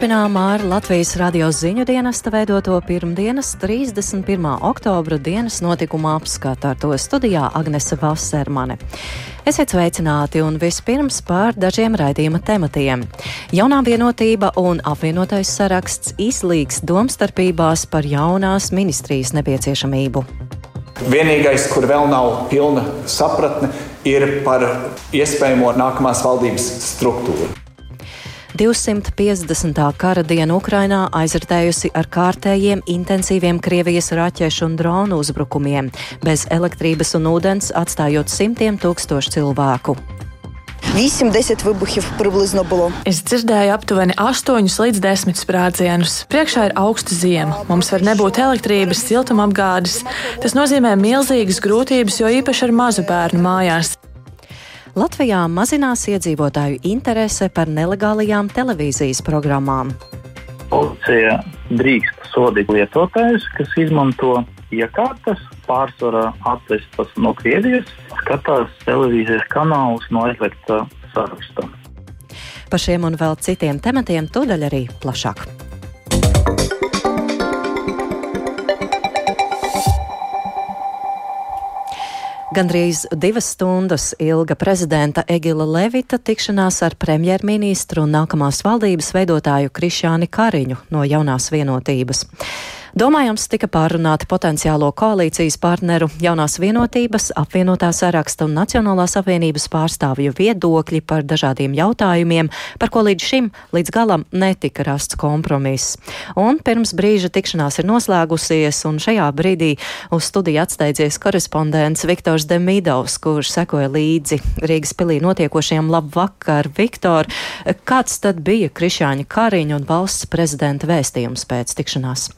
Turpinām ar Latvijas radio ziņu dienesta veidoto pirmdienas 31. oktobra dienas notikuma apskatu ar to studijā Agnese Vasermane. Esiet sveicināti un vispirms par dažiem raidījuma tematiem. Jaunā vienotība un apvienotais saraksts izlīgs domstarpībās par jaunās ministrijas nepieciešamību. Vienīgais, kur vēl nav pilna sapratne, ir par iespējamo nākamās valdības struktūru. 250. kara diena Ukrainā aizritējusi ar kārtējiem intensīviem Krievijas raķešu un dronu uzbrukumiem, bez elektrības un ūdens atstājot simtiem tūkstošu cilvēku. 8-10 вибухів приблизно було. Es dzirdēju aptuveni 8 līdz 10 sprādzienus. Priekšā ir augsta ziema. Mums var nebūt elektrības, siltumapgādes. Tas nozīmē milzīgas grūtības, jo īpaši ar mazu bērnu mājās. Latvijā mazinās iedzīvotāju interese par nelegālajām televīzijas programmām. Policija drīkst sodīt lietotājus, kas izmanto iekārtas, pārsvarā atvestas no Krievijas, skatās televīzijas kanālus no aizliegta saraksta. Par šiem un vēl citiem tematiem tūdaļ arī plašāk. Gandrīz divas stundas ilga prezidenta Egila Levita tikšanās ar premjerministru un nākamās valdības veidotāju Krišāni Kariņu no jaunās vienotības. Domājams, tika pārunāti potenciālo koalīcijas partneru jaunās vienotības, apvienotā saraksta un Nacionālās apvienības pārstāvju viedokļi par dažādiem jautājumiem, par ko līdz šim līdz galam netika rasts kompromiss. Un pirms brīža tikšanās ir noslēgusies, un šajā brīdī uz studiju atsteidzies korespondents Viktors Demidovs, kurš sekoja līdzi Rīgas pilī notiekošajam labvakar. Viktor, kāds tad bija Krišāņa Kariņa un valsts prezidenta vēstījums pēc tikšanās?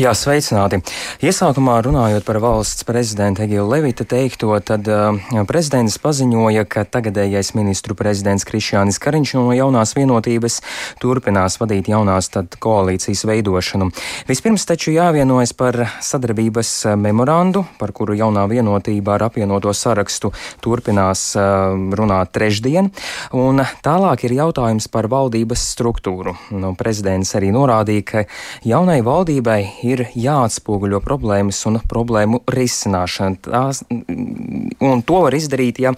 Jā, sveicināti. Iesākumā runājot par valsts prezidenta Egilu Levita teikto, tad uh, prezidents paziņoja, ka tagadējais ministru prezidents Krišjānis Kariņš no jaunās vienotības turpinās vadīt jaunās tad koalīcijas veidošanu. Vispirms taču jāvienojas par sadarbības memorandu, par kuru jaunā vienotība ar apvienoto sarakstu turpinās uh, runāt trešdien, un tālāk ir jautājums par valdības struktūru. Nu, prezidents arī norādīja, ka jaunai valdībai ir jāatspoguļo problēmas un problēmu risināšana. Tās, un to var izdarīt, ja,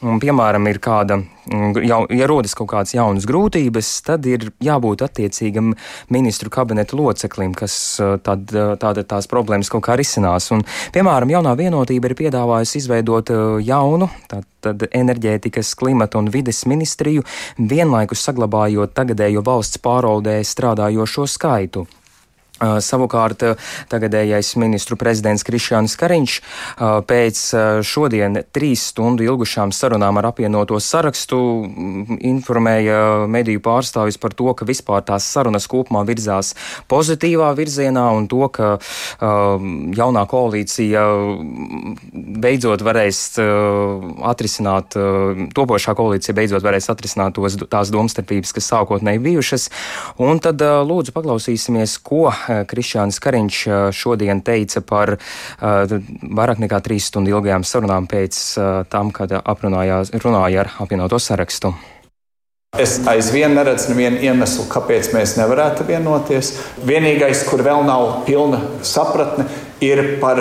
piemēram, ir kāda, ja, ja rodas kaut kādas jaunas grūtības, tad ir jābūt attiecīgam ministru kabineta loceklim, kas tad, tāda tās problēmas kaut kā risinās. Un, piemēram, jaunā vienotība ir piedāvājusi izveidot jaunu, tad, tad enerģētikas, klimata un vides ministriju, vienlaikus saglabājot tagadējo valsts pārvaldē strādājošo skaitu. Uh, savukārt tagadējais ministru prezidents Krišjāns Kariņš uh, pēc uh, šodien trīs stundu ilgušām sarunām ar apvienoto sarakstu informēja mediju pārstāvis par to, ka vispār tās sarunas kopumā virzās pozitīvā virzienā un to, ka jaunā koalīcija beidzot varēs atrisināt, topošā koalīcija beidzot varēs atrisināt tos, tās domstarpības, kas sākotnēji bijušas. Un tad lūdzu paklausīsimies, ko Krišānis Kariņš šodien teica par vairāk nekā trīs stundu ilgajām sarunām pēc tam, kad runāja ar apvienoto sarakstu. Es aizvien neredzu nevienu iemeslu, kāpēc mēs nevarētu vienoties. Vienīgais, kur vēl nav pilna sapratne, ir par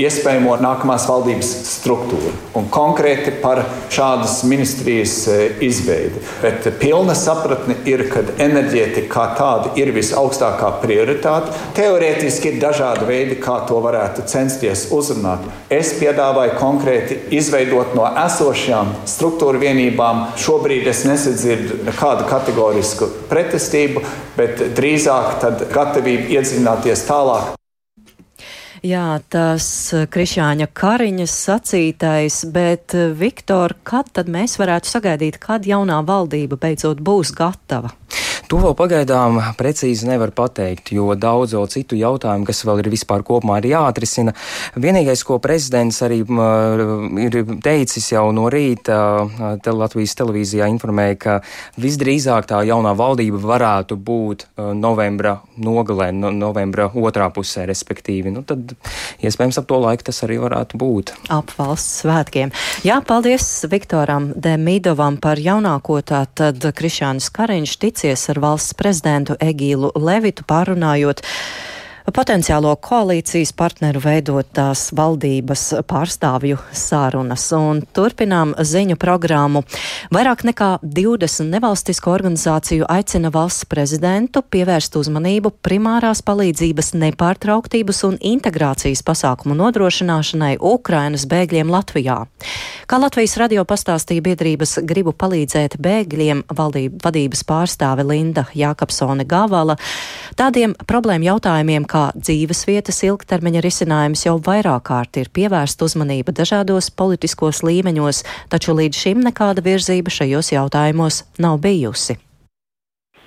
iespējamo nākamās valdības struktūru un konkrēti par šādas ministrijas e, izveidi. Bet pilna sapratne ir, ka enerģētika kā tāda ir visaugstākā prioritāte. Teorētiski ir dažādi veidi, kā to varētu censties uzrunāt. Es piedāvāju konkrēti izveidot no esošajām struktūra vienībām. Šobrīd es nesadzirdu nekādu kategorisku pretestību, bet drīzāk gatavību iedziļināties tālāk. Jā, tas Krišāņa Kariņas sacītais, bet Viktor, kad tad mēs varētu sagaidīt, kad jaunā valdība beidzot būs gatava? To vēl pagaidām precīzi nevar pateikt, jo daudz vēl citu jautājumu, kas vēl ir vispār kopumā ir jāatrisina. Vienīgais, ko prezidents arī ir teicis jau no rīta, te Latvijas televīzijā informēja, ka visdrīzāk tā jaunā valdība varētu būt novembra nogalē, no, novembra otrā pusē, respektīvi. Nu, tad iespējams ap to laiku tas arī varētu būt. Ap valsts svētkiem. Jā, paldies Viktoram Demidovam par jaunāko, tātad Krišānis Kariņš ticies ar valsts prezidentu Egīlu Levitu pārunājot potenciālo koalīcijas partneru veidotās valdības pārstāvju sarunas. Un turpinām ziņu programmu. Vairāk nekā 20 nevalstisko organizāciju aicina valsts prezidentu pievērst uzmanību primārās palīdzības nepārtrauktības un integrācijas pasākumu nodrošināšanai Ukrainas bēgļiem Latvijā. Kā Latvijas radio pastāstīja biedrības gribu palīdzēt bēgļiem valdība, vadības pārstāve Linda Jākapsone Gāvala, tādiem problēmu jautājumiem kā dzīves vietas ilgtermiņa risinājums jau vairāk kārt ir pievērsta uzmanība dažādos politiskos līmeņos, taču līdz šim nekāda virzība šajos jautājumos nav bijusi.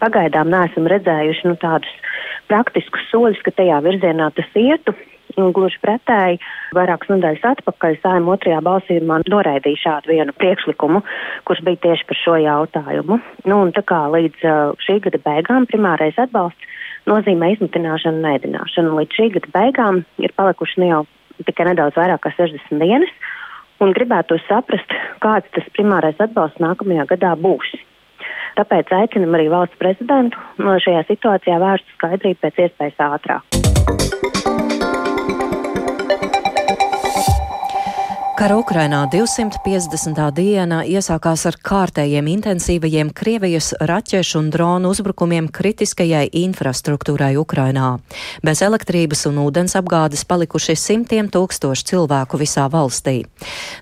Pagaidām neesam redzējuši nu, tādus praktiskus soļus, ka tajā virzienā tas ietu. Gluži pretēji, vairākas nedēļas atpakaļ Sājuma otrajā balsījumā noraidīja šādu vienu priekšlikumu, kurš bija tieši par šo jautājumu. Nu, un tā kā līdz šī gada beigām primārais atbalsts nozīmē izmitināšanu un ēdināšanu. Līdz šī gada beigām ir palikuši ne jau tikai nedaudz vairāk kā 60 dienas, un gribētu saprast, kāds tas primārais atbalsts nākamajā gadā būs. Tāpēc aicinam arī valsts prezidentu no šajā situācijā vērst skaidrību pēc iespējas ātrāk. Kara Ukrainā 250. diena iesākās ar kārtējiem intensīvajiem Krievijas raķešu un dronu uzbrukumiem kritiskajai infrastruktūrai Ukrainā. Bez elektrības un ūdens apgādes palikuši simtiem tūkstoši cilvēku visā valstī.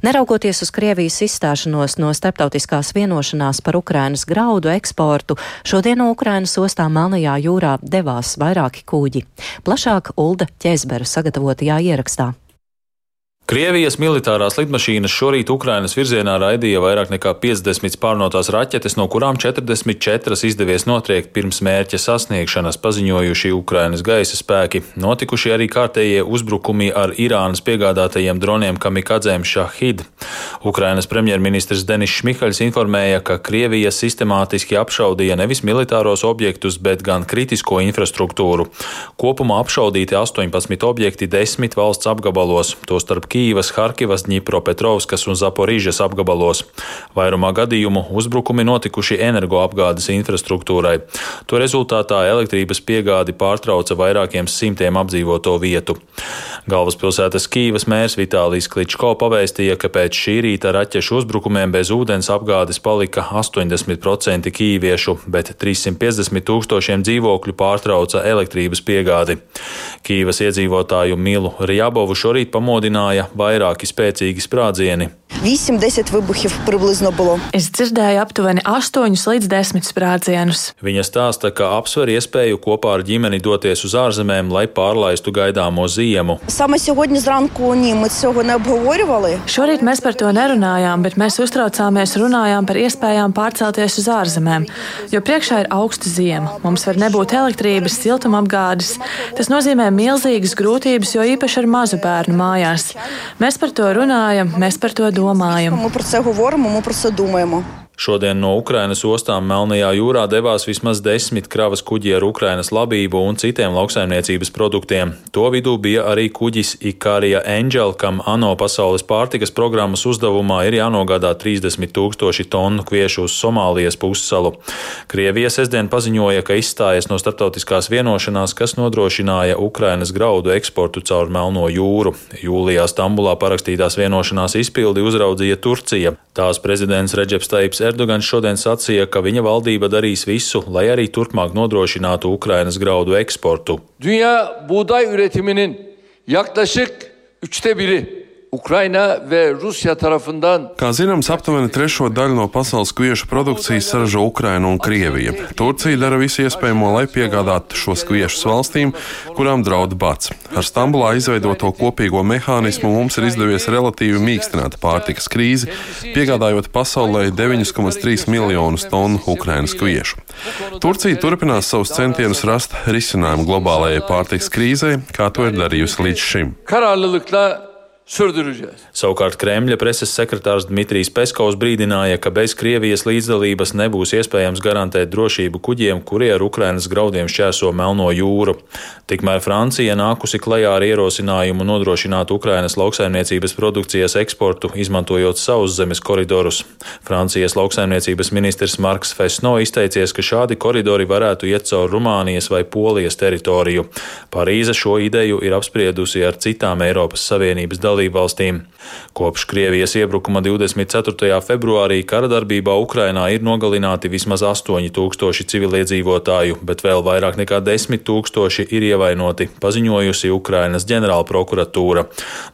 Neraugoties uz Krievijas izstāšanos no starptautiskās vienošanās par Ukrainas graudu eksportu, šodien no Ukrainas ostām Melnajā jūrā devās vairāki kuģi. Plašāk Ulda Ķezbera sagatavotajā ierakstā. Krievijas militārās lidmašīnas šorīt Ukrainas virzienā raidīja vairāk nekā 50 spārnotās raķetes, no kurām 44 izdevies notriekt pirms mērķa sasniegšanas, paziņojuši Ukrainas gaisa spēki. Notikuši arī kārtējie uzbrukumi ar Irānas piegādātajiem droniem kamikadzēm Šahid. Ukrainas premjerministrs Denis Šmihaļs informēja, ka Krievija sistemātiski apšaudīja nevis militāros objektus, bet gan kritisko infrastruktūru. Kopumā apšaudīti 18 objekti 10 valsts apgabalos, tostarp Kīvas, Harkivas, Dņipropetrovskas un Zaporīžas apgabalos. Vairumā gadījumu uzbrukumi notikuši energoapgādes infrastruktūrai. To rezultātā elektrības piegādi pārtrauca vairākiem simtiem apdzīvoto vietu. Galvaspilsētas Kīvas mērs Vitālijs Kličko pavēstīja, ka pēc šī rīta raķešu uzbrukumiem bez ūdens apgādes palika 80% kīviešu, bet 350 tūkstošiem dzīvokļu pārtrauca elektrības piegādi. Kīvas iedzīvotāju Milu Rjabovu šorīt pamodināja skanēja vairāki spēcīgi sprādzieni. 8-10 вибухів приблизно було. Es dzirdēju aptuveni 8 līdz 10 sprādzienus. Viņa stāsta, ka apsver iespēju kopā ar ģimeni doties uz ārzemēm, lai pārlaistu gaidāmo ziemu. Саме сьогодні зранку ні, ми цього не обговорювали. Šorīt mēs par to nerunājām, bet mēs uztraucāmies runājām par iespējām pārcelties uz ārzemēm, jo priekšā ir augsta ziema. Mums var nebūt elektrības, siltumapgādes. Tas nozīmē milzīgas grūtības, jo īpaši ar mazu bērnu mājās. Mēs par to runājam, mēs par to domājam. Mēs par to domājam. Šodien no Ukrainas ostām Melnajā jūrā devās vismaz desmit kravas kuģi ar Ukrainas labību un citiem lauksaimniecības produktiem. To vidū bija arī kuģis Ikārija Angel, kam ANO pasaules pārtikas programmas uzdevumā ir jānogādā 30 tūkstoši tonu kviešu uz Somālijas pussalu. Krievija sestdien paziņoja, ka izstājas no starptautiskās vienošanās, kas nodrošināja Ukrainas graudu eksportu caur Melno jūru. Jūlijā Stambulā parakstītās vienošanās izpildi uzraudzīja Turcija. Tās prezidents Reģeps Taips Erdogans šodien sacīja, ka viņa valdība darīs visu, lai arī turpmāk nodrošinātu Ukrainas graudu eksportu. Dünya buğday üretiminin yaklaşık üçte biri Kā zināms, aptuveni trešo daļu no pasaules kviešu produkcijas saražo Ukraina un Krievija. Turcija dara visu iespējamo, lai piegādātu šos kviešus valstīm, kurām draud bats. Ar Stambulā izveidoto kopīgo mehānismu mums ir izdevies relatīvi mīkstināt pārtikas krīzi, piegādājot pasaulē 9,3 miljonus tonu Ukrainas kviešu. Turcija turpinās savus centienus rast risinājumu globālajai pārtikas krīzei, kā to ir darījusi līdz šim. kararlılıkla sürdüreceğiz. Savukārt Kremļa preses sekretārs Dmitrijs Peskovs brīdināja, ka bez Krievijas līdzdalības nebūs iespējams garantēt drošību kuģiem, kuri ar Ukrainas graudiem šķērso Melno jūru. Tikmēr Francija nākusi klajā ar ierosinājumu nodrošināt Ukrainas lauksaimniecības produkcijas eksportu, izmantojot savus zemes koridorus. Francijas lauksaimniecības ministrs Marks Fesno izteicies, ka šādi koridori varētu iet caur Rumānijas vai Polijas teritoriju. Parīze šo ideju ir apspriedusi ar citām Eiropas Savienības dalībvalstīm dalībvalstīm. Kopš Krievijas iebrukuma 24. februārī kara darbībā Ukrainā ir nogalināti vismaz 8000 civiliedzīvotāju, bet vēl vairāk nekā 10 tūkstoši ir ievainoti, paziņojusi Ukrainas ģenerāla prokuratūra.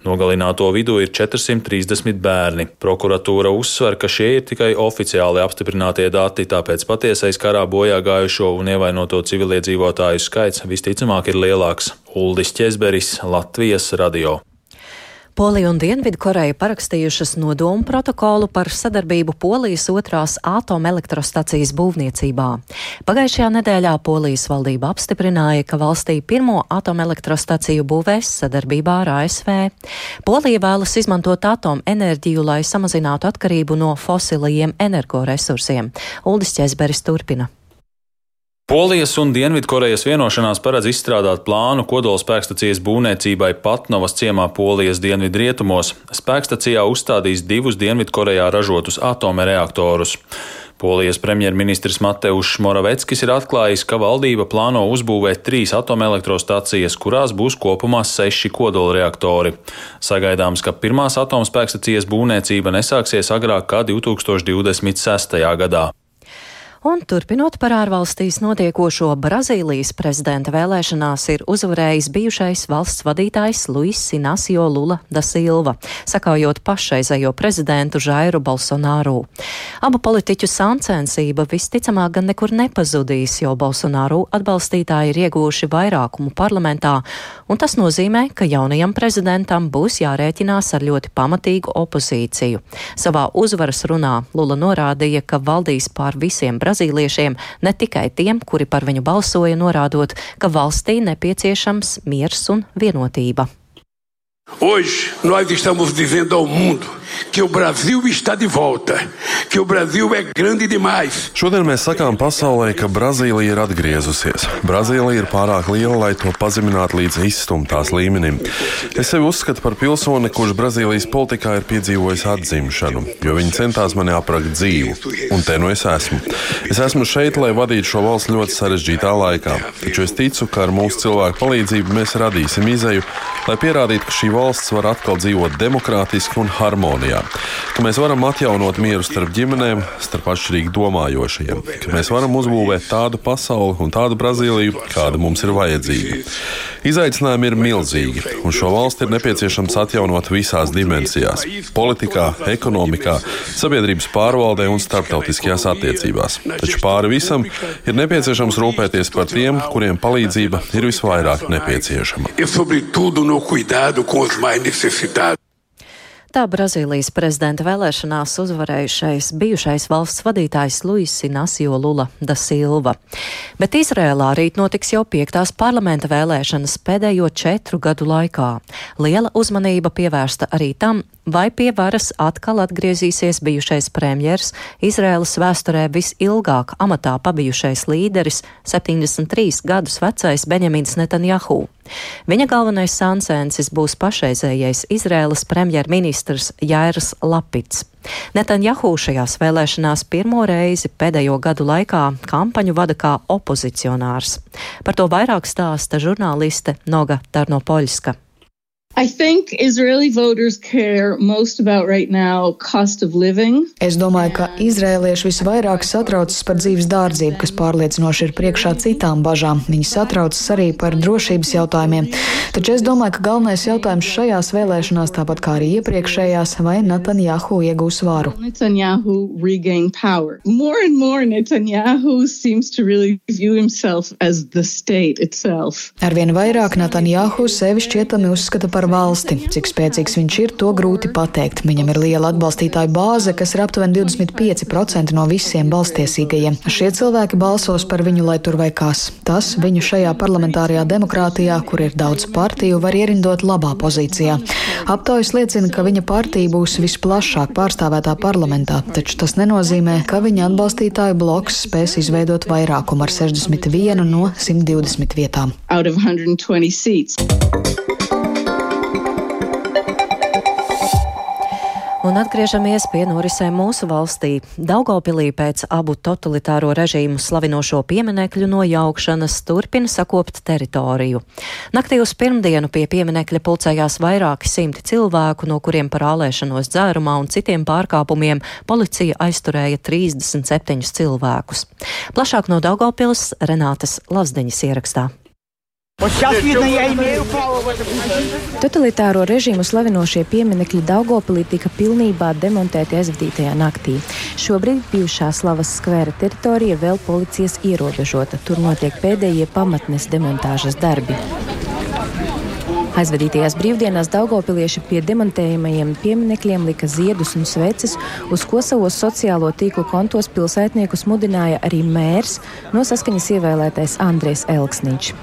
Nogalināto vidū ir 430 bērni. Prokuratūra uzsver, ka šie ir tikai oficiāli apstiprinātie dati, tāpēc patiesais karā bojā gājušo un ievainoto civiliedzīvotāju skaits visticamāk ir lielāks. Uldis Česberis, Latvijas radio. Polija un Dienvidkoreja parakstījušas nodomu protokolu par sadarbību Polijas otrās atomelektrostacijas būvniecībā. Pagājušajā nedēļā Polijas valdība apstiprināja, ka valstī pirmo atomelektrostaciju būvēs sadarbībā ar ASV. Polija vēlas izmantot atomenerģiju, lai samazinātu atkarību no fosilajiem energoresursiem. Uldis Česberis turpina. Polijas un Dienvidkorejas vienošanās paredz izstrādāt plānu kodolspēkstacijas būvniecībai Patnovas ciemā Polijas dienvidrietumos. Spēkstacijā uzstādīs divus Dienvidkorejā ražotus atomereaktorus. Polijas premjerministrs Mateušs Moraveckis ir atklājis, ka valdība plāno uzbūvēt trīs atomelektrostacijas, kurās būs kopumā seši kodolreaktori. Sagaidāms, ka pirmās atomspēkstacijas būvniecība nesāksies agrāk kā 2026. gadā. Un turpinot par ārvalstīs notiekošo Brazīlijas prezidenta vēlēšanās ir uzvarējis bijušais valsts vadītājs Luis Inacio Lula da Silva, sakaujot pašreizējo prezidentu Žairu Bolsonaru. Abu politiķu sāncensība visticamāk gan nekur nepazudīs, jo Bolsonaru atbalstītāji ir ieguvuši vairākumu parlamentā, un tas nozīmē, ka jaunajam prezidentam būs jārēķinās ar ļoti pamatīgu opozīciju. Savā uzvaras runā Lula norādīja, ka valdīs pār visiem Brazīlijas brazīliešiem, ne tikai tiem, kuri par viņu balsoja, norādot, ka valstī nepieciešams miers un vienotība. Hoje nós estamos dizendo ao mundo o Brasil está de volta, o Brasil é grande demais. Šodien mēs sakām pasaulē, ka Brazīlija ir atgriezusies. Brazīlija ir pārāk liela, lai to pazeminātu līdz izstumtās līmenim. Es sevi uzskatu par pilsoni, kurš Brazīlijas politikā ir piedzīvojis atzimšanu, jo viņi centās mani aprakt dzīvu. Un te nu es esmu. Es esmu šeit, lai vadītu šo valsts ļoti sarežģītā laikā. Taču es ticu, ka ar mūsu cilvēku palīdzību mēs radīsim izēju, lai pierādītu, ka šī valsts var atkal dzīvot demokrātiski un harmonijā, ka mēs varam atjaunot mieru starp ģimenēm, starp atšķirīgi domājošajiem, ka mēs varam uzbūvēt tādu pasauli un tādu Brazīliju, kāda mums ir vajadzīga. Izaicinājumi ir milzīgi, un šo valsti ir nepieciešams atjaunot visās dimensijās - politikā, ekonomikā, sabiedrības pārvaldē un starptautiskajās attiecībās. Taču pāri visam ir nepieciešams rūpēties par tiem, kuriem palīdzība ir visvairāk nepieciešama. Tā Brazīlijas prezidenta vēlēšanās uzvarējušais bijušais valsts vadītājs Luis Inacio Lula da Silva. Bet Izrēlā rīt notiks jau piektās parlamenta vēlēšanas pēdējo četru gadu laikā. Liela uzmanība pievērsta arī tam, vai pie varas atkal atgriezīsies bijušais premjers, Izrēlas vēsturē visilgāk amatā pabijušais līderis, 73 gadus vecais Benjamins Netanjahu. Viņa galvenais sansēnsis būs pašreizējais Izrēlas premjerministrs Jairs Lapits. Netanjahu šajās vēlēšanās pirmo reizi pēdējo gadu laikā kampaņu vada kā opozicionārs. Par to vairāk stāsta žurnāliste Noga Tarnopoļska. Right now, es domāju, ka izrēlieši visvairāk satraucas par dzīves dārdzību, kas pārliecinoši ir priekšā citām bažām. Viņi satraucas arī par drošības jautājumiem. Taču es domāju, ka galvenais jautājums šajās vēlēšanās, tāpat kā arī iepriekšējās, vai Netanjahu iegūs varu. Arvien vairāk Netanjahu sevi šķietami uzskata par valsti. Cik spēcīgs viņš ir, to grūti pateikt. Viņam ir liela atbalstītāju bāze, kas ir aptuveni 25% no visiem balstiesīgajiem. Šie cilvēki balsos par viņu, lai tur vai kas. Tas viņu šajā parlamentārajā demokrātijā, kur ir daudz partiju, var ierindot labā pozīcijā. Aptaujas liecina, ka viņa partija būs visplašāk pārstāvētā parlamentā, taču tas nenozīmē, ka viņa atbalstītāju bloks spēs izveidot vairākumu ar 61 no 120 vietām. 120 seats. Un atgriežamies pie norisēm mūsu valstī. Daugopilī pēc abu totalitāro režīmu slavinošo pieminekļu nojaukšanas turpina sakopt teritoriju. Naktī uz pirmdienu pie pieminekļa pulcējās vairāki simti cilvēku, no kuriem par ālēšanos dzērumā un citiem pārkāpumiem policija aizturēja 37 cilvēkus. Plašāk no Daugopils Renātas Lazdeņas ierakstā. Totalitāro režīmu slavinošie pieminekļi Daugopilī tika pilnībā demontēti aizvadītajā naktī. Šobrīd bijušā slavas skvēra teritorija vēl policijas ierobežota. Tur notiek pēdējie pamatnes demontāžas darbi. Aizvadītajās brīvdienās Daugopilieši pie demontējamajiem pieminekļiem lika ziedus un sveces, uz ko savos sociālo tīklu kontos pilsētniekus mudināja arī mērs no saskaņas ievēlētais Andrēs Elksniņš.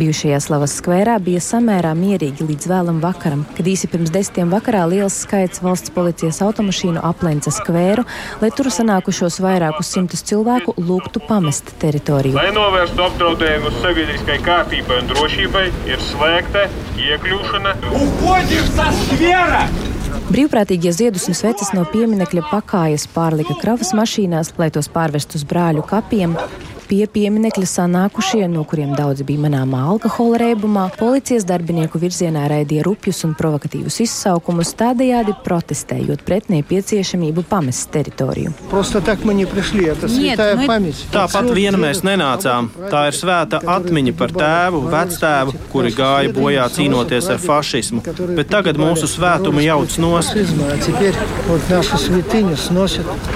Bijušajā Slavas skvērā bija samērā mierīgi līdz vēlam vakaram, kad īsi pirms desmitiem vakarā liels skaits valsts policijas automašīnu aplenca skvēru, lai tur sanākušos vairākus simtus cilvēku lūgtu pamest teritoriju. Lai novērstu apdraudējumu sabiedriskai kārtībai un drošībai, ir slēgta iekļūšana iekļūšana. Brīvprātīgie ziedus un sveces no pieminiekļa pakājas pārlika kravas mašīnās, lai tos pārvest uz brāļu kapiem Pie pieminekļa sanākušie, no kuriem daudzi bija manāmā alkohola reibumā, policijas darbinieku virzienā raidīja rupjus un provokatīvus izsaukumus, tādējādi protestējot pret nepieciešamību pamest teritoriju. Tāpat viena mēs nenācām. Tā ir svēta atmiņa par tēvu, vectēvu, kuri gāja bojā cīnoties ar fašismu, bet tagad mūsu svētumu jauc nost.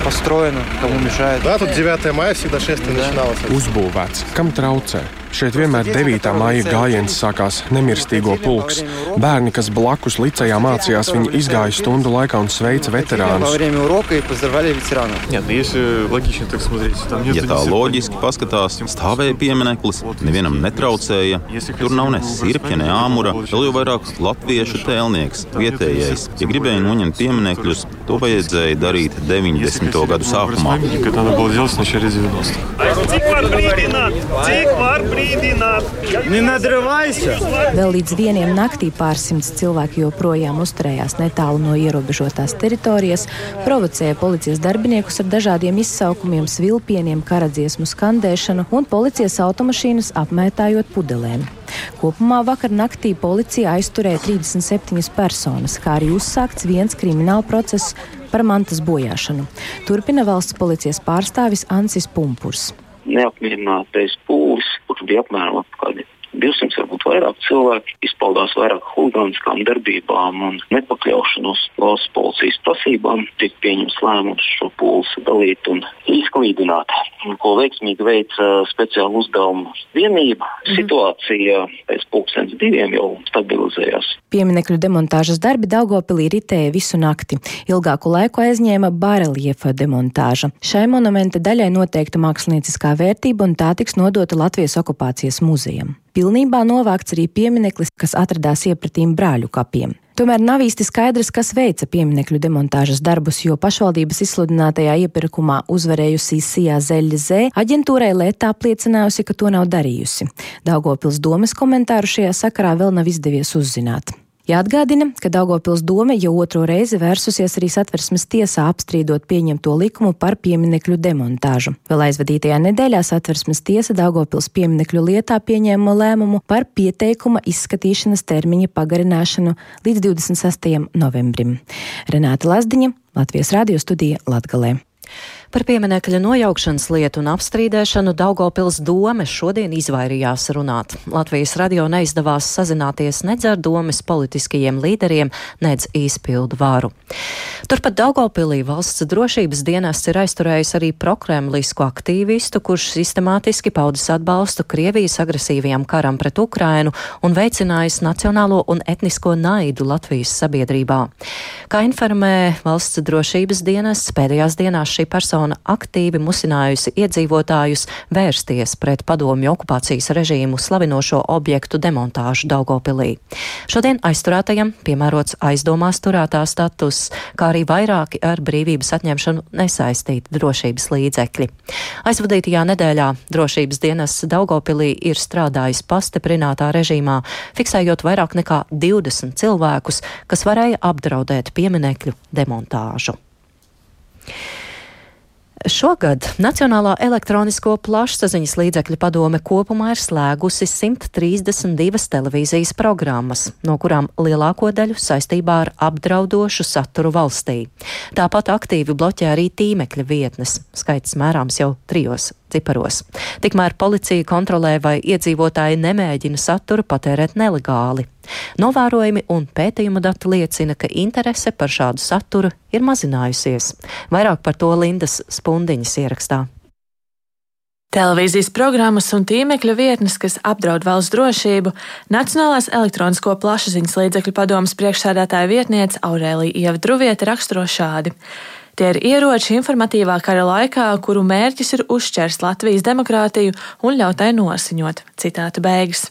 Построено, кому мешает. Да, тут 9 мая всегда шествие начиналось uzbūvēts, kam traucē. Šeit vienmēr 9. māja gājiens sākās nemirstīgo pulks. Bērni, kas blakus licējā mācījās, viņi izgāja stundu laikā un sveica veterānus. Ja tā loģiski paskatās, stāvēja piemineklis, nevienam netraucēja. Tur nav ne sirpja, ne āmura, vēl jau vairāk latviešu tēlnieks, vietējais. Ja gribēja noņemt pieminekļus, to vajadzēja darīt 90. gadu sākumā. Cik var brīdināt? Cik var brīdināt? Vēl līdz vieniem naktī pārsimts cilvēki joprojām uzturējās netālu no ierobežotās teritorijas, provocēja policijas darbiniekus ar dažādiem izsaukumiem, svilpieniem, karadziesmu skandēšanu un policijas automašīnas apmētājot pudelēm. Kopumā vakar naktī policija aizturēja 37 personas, kā arī uzsākts viens krimināla process par mantas bojāšanu. Turpina valsts policijas pārstāvis Ansis Pumpurs neapmierinātais pūlis, kurš bija apmēram 200, varbūt vairāk cilvēki izpaudās vairāk huligāniskām darbībām un nepakļaušanos valsts policijas prasībām. Tika pieņemts lēmums šo pūli sadalīt un izklīdināt, ko veiksmīgi veica speciāla uzdevuma vienība. Mhm. Situācija pēc pulkstenes diviem jau stabilizējās. Pieminekļu demontāžas darbi Daugopilī ritēja visu nakti. Ilgāku laiku aizņēma bareliefa demontāža. Šai monumenta daļai noteikta mākslinieckā vērtība un tā tiks nodota Latvijas okupācijas muzejam. Pilnībā novākts arī piemineklis, kas atradās iepratīm brāļu kapiem. Tomēr nav īsti skaidrs, kas veica pieminekļu demontāžas darbus, jo pašvaldības izsludinātajā iepirkumā uzvarējusī Sijā Zeļa Zē aģentūrai Lētā apliecinājusi, ka to nav darījusi. Daugopils domas komentāru šajā sakarā vēl nav izdevies uzzināt. Jāatgādina, ka Daugopils doma jau otro reizi vērsusies arī satversmes tiesā apstrīdot pieņemto likumu par pieminekļu demontāžu. Vēl aizvadītajā nedēļā satversmes tiesa Daugopils pieminekļu lietā pieņēma lēmumu par pieteikuma izskatīšanas termiņa pagarināšanu līdz 26. novembrim. Renāta Lazdiņa, Latvijas radio studija Latgalē. Par pieminekļa nojaukšanas lietu un apstrīdēšanu Daugopils dome šodien izvairījās runāt. Latvijas radio neizdevās sazināties nedz ar domes politiskajiem līderiem, nedz izpildu varu. Turpat Daugopilī valsts drošības dienests ir aizturējis arī prokremlisku aktīvistu, kurš sistemātiski paudis atbalstu Krievijas agresīvajam karam pret Ukrainu un veicinājis nacionālo un etnisko naidu Latvijas sabiedrībā. Kā informē valsts drošības dienests, pēdējās dienās šī persona persona aktīvi musinājusi iedzīvotājus vērsties pret padomju okupācijas režīmu slavinošo objektu demontāžu Daugopilī. Šodien aizturētajam piemērots aizdomās turētā status, kā arī vairāki ar brīvības atņemšanu nesaistīti drošības līdzekļi. Aizvadītajā nedēļā drošības dienas Daugopilī ir strādājis pastiprinātā režīmā, fiksējot vairāk nekā 20 cilvēkus, kas varēja apdraudēt pieminekļu demontāžu. Šogad Nacionālā elektronisko plašsaziņas līdzekļu padome kopumā ir slēgusi 132 televīzijas programmas, no kurām lielāko daļu saistībā ar apdraudošu saturu valstī. Tāpat aktīvi bloķē arī tīmekļa vietnes, skaits mērāms jau trijos ciparos. Tikmēr policija kontrolē, vai iedzīvotāji nemēģina saturu patērēt nelegāli. Novērojumi un pētījuma dati liecina, ka interese par šādu saturu ir mazinājusies. Vairāk par to Lindas Spundiņas ierakstā. Televīzijas programmas un tīmekļa vietnes, kas apdraud valsts drošību, Nacionālās elektronisko plašsaziņas līdzekļu padomas priekšsēdētāja vietniece Aurēlija Ieva Druvieta raksturo šādi. Tie ir ieroči informatīvā kara laikā, kuru mērķis ir uzšķerst Latvijas demokrātiju un ļaut tai nosiņot. Citāta beigas.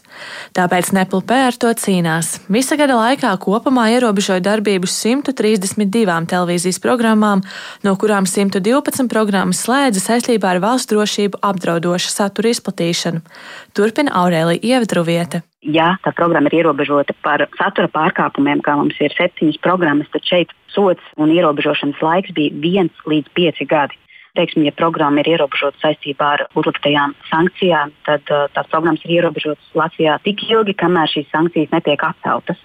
Tāpēc Neplupē ar to cīnās. Visa gada laikā kopumā ierobežoja darbību 132 televīzijas programmām, no kurām 112 programmas slēdza saistībā ar valsts drošību apdraudoša satura izplatīšanu. Turpina Aurēlija Ievdruviete ja tā programma ir ierobežota par satura pārkāpumiem, kā mums ir septiņas programmas, tad šeit sots un ierobežošanas laiks bija viens līdz pieci gadi. Teiksim, ja programma ir ierobežota saistībā ar uzliktajām sankcijām, tad uh, tās programmas ir ierobežotas Latvijā tik ilgi, kamēr šīs sankcijas netiek atceltas.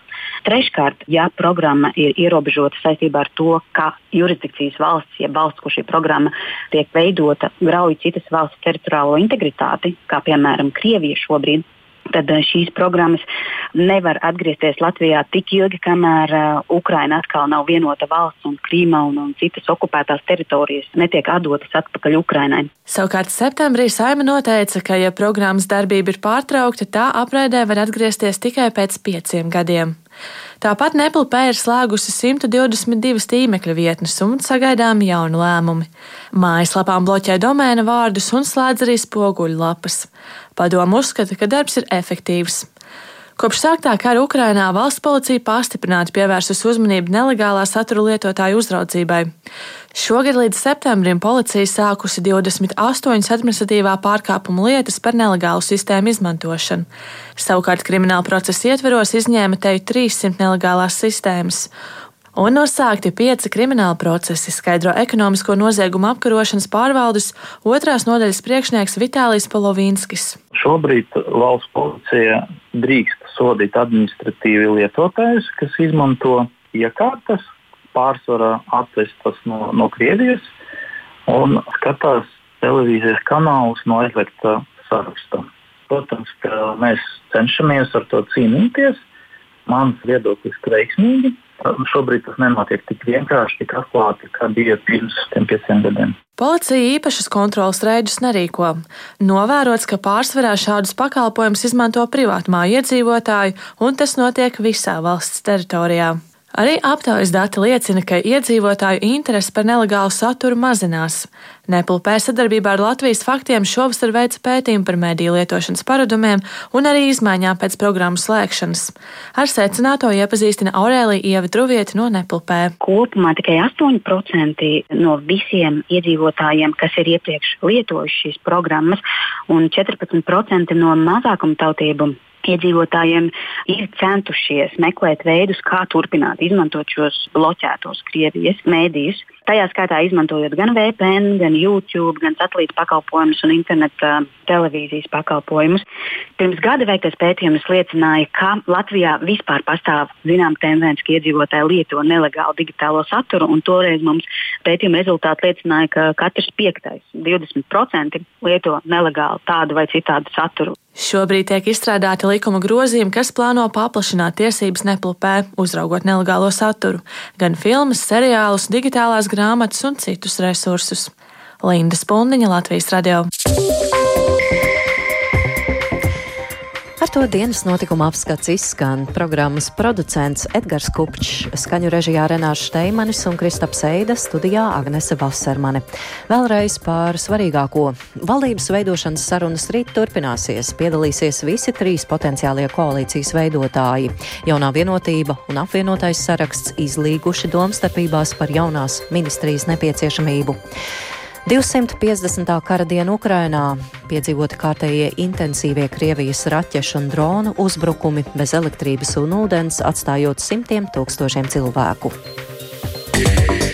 Treškārt, ja programma ir ierobežota saistībā ar to, ka jurisdikcijas valsts, ja valsts, kur šī programma tiek veidota, grauj citas valsts teritoriālo integritāti, kā piemēram Krievija šobrīd, tad eh, šīs programmas nevar atgriezties Latvijā tik ilgi, kamēr uh, Ukraina atkal nav vienota valsts un Krīma un, un citas okupētās teritorijas netiek atdotas atpakaļ Ukrainai. Savukārt septembrī Saima noteica, ka, ja programmas darbība ir pārtraukta, tā apraidē var atgriezties tikai pēc pieciem gadiem. Tāpat Neplupē ir slēgusi 122 tīmekļa vietnes un sagaidām jaunu lēmumu. Mājaslapām bloķē domēna vārdus un slēdz arī spoguļu lapas. Padomu uzskata, ka darbs ir efektīvs. Kopš sāktā kara Ukrainā valsts policija pastiprināti pievērsus uzmanību nelegālā satura lietotāju uzraudzībai. Šogad līdz septembrim policija sākusi 28 administratīvā pārkāpuma lietas par nelegālu sistēmu izmantošanu. Savukārt krimināla procesa ietveros izņēma teju 300 nelegālās sistēmas un nosākti pieci krimināla procesi, skaidro ekonomisko noziegumu apkarošanas pārvaldes otrās nodaļas priekšnieks Vitālijs Polovīnskis. Šobrīd valsts policija drīkst sodīt administratīvi lietotājus, kas izmanto iekārtas, pārsvarā atvestas no, no Krievijas un skatās televīzijas kanālus no aizliegta saraksta. Protams, ka mēs cenšamies ar to cīnīties. Mans viedoklis ir veiksmīgi. Šobrīd tas nenotiek tik vienkārši, tik atklāti, kā bija pirms pieciem gadiem. Policija īpašas kontrolas reidus nerīko. Novērots, ka pārsvarā šādus pakalpojumus izmanto privātmāju iedzīvotāji, un tas notiek visā valsts teritorijā. Arī aptaujas dati liecina, ka iedzīvotāju interese par nelegālu saturu mazinās. Nepulpē sadarbībā ar Latvijas faktiem šovasar veica pētījumu par mēdīju lietošanas paradumiem un arī izmaiņām pēc programmas slēgšanas. Ar secināto iepazīstina Aurēlija Ieva Druvieta no Nepulpē. Kopumā tikai 8% no visiem iedzīvotājiem, kas ir iepriekš lietojuši šīs programmas, un 14% no mazākumtautību iedzīvotājiem ir centušies meklēt veidus, kā turpināt izmantot šos bloķētos Krievijas mēdījus. Tajā skaitā izmantojot gan VPN, gan YouTube, gan satelīta pakalpojumus un interneta televīzijas pakalpojumus. Pirms gada veiktais pētījums liecināja, ka Latvijā vispār pastāv zināma tendence, ka iedzīvotāji lieto nelegālu digitālo saturu. Toreiz mums pētījuma rezultāti liecināja, ka katrs piektais, 20% lieto nelegālu tādu vai citādu saturu. Šobrīd tiek izstrādāti likuma grozījumi, kas plāno paplašināt tiesības neplupē, uzraugot nelegālo saturu, gan filmas, seriālus, digitālās grāmatas un citus resursus. Linda Spundiņa, Latvijas radio. Ar to dienas notikuma apskats izskan programmas producents Edgars Kupčs, skaņu režijā Renārs Šteimanis un Kristaps Eida, studijā Agnese Vassermane. Vēlreiz par svarīgāko. Valdības veidošanas sarunas rīt turpināsies. Piedalīsies visi trīs potenciālie koalīcijas veidotāji. Jaunā vienotība un apvienotais saraksts izlīguši domstarpībās par jaunās ministrijas nepieciešamību. 250. kara diena Ukrainā piedzīvoti kārtējie intensīvie Krievijas raķešu un dronu uzbrukumi bez elektrības un ūdens, atstājot simtiem tūkstošiem cilvēku. Yeah.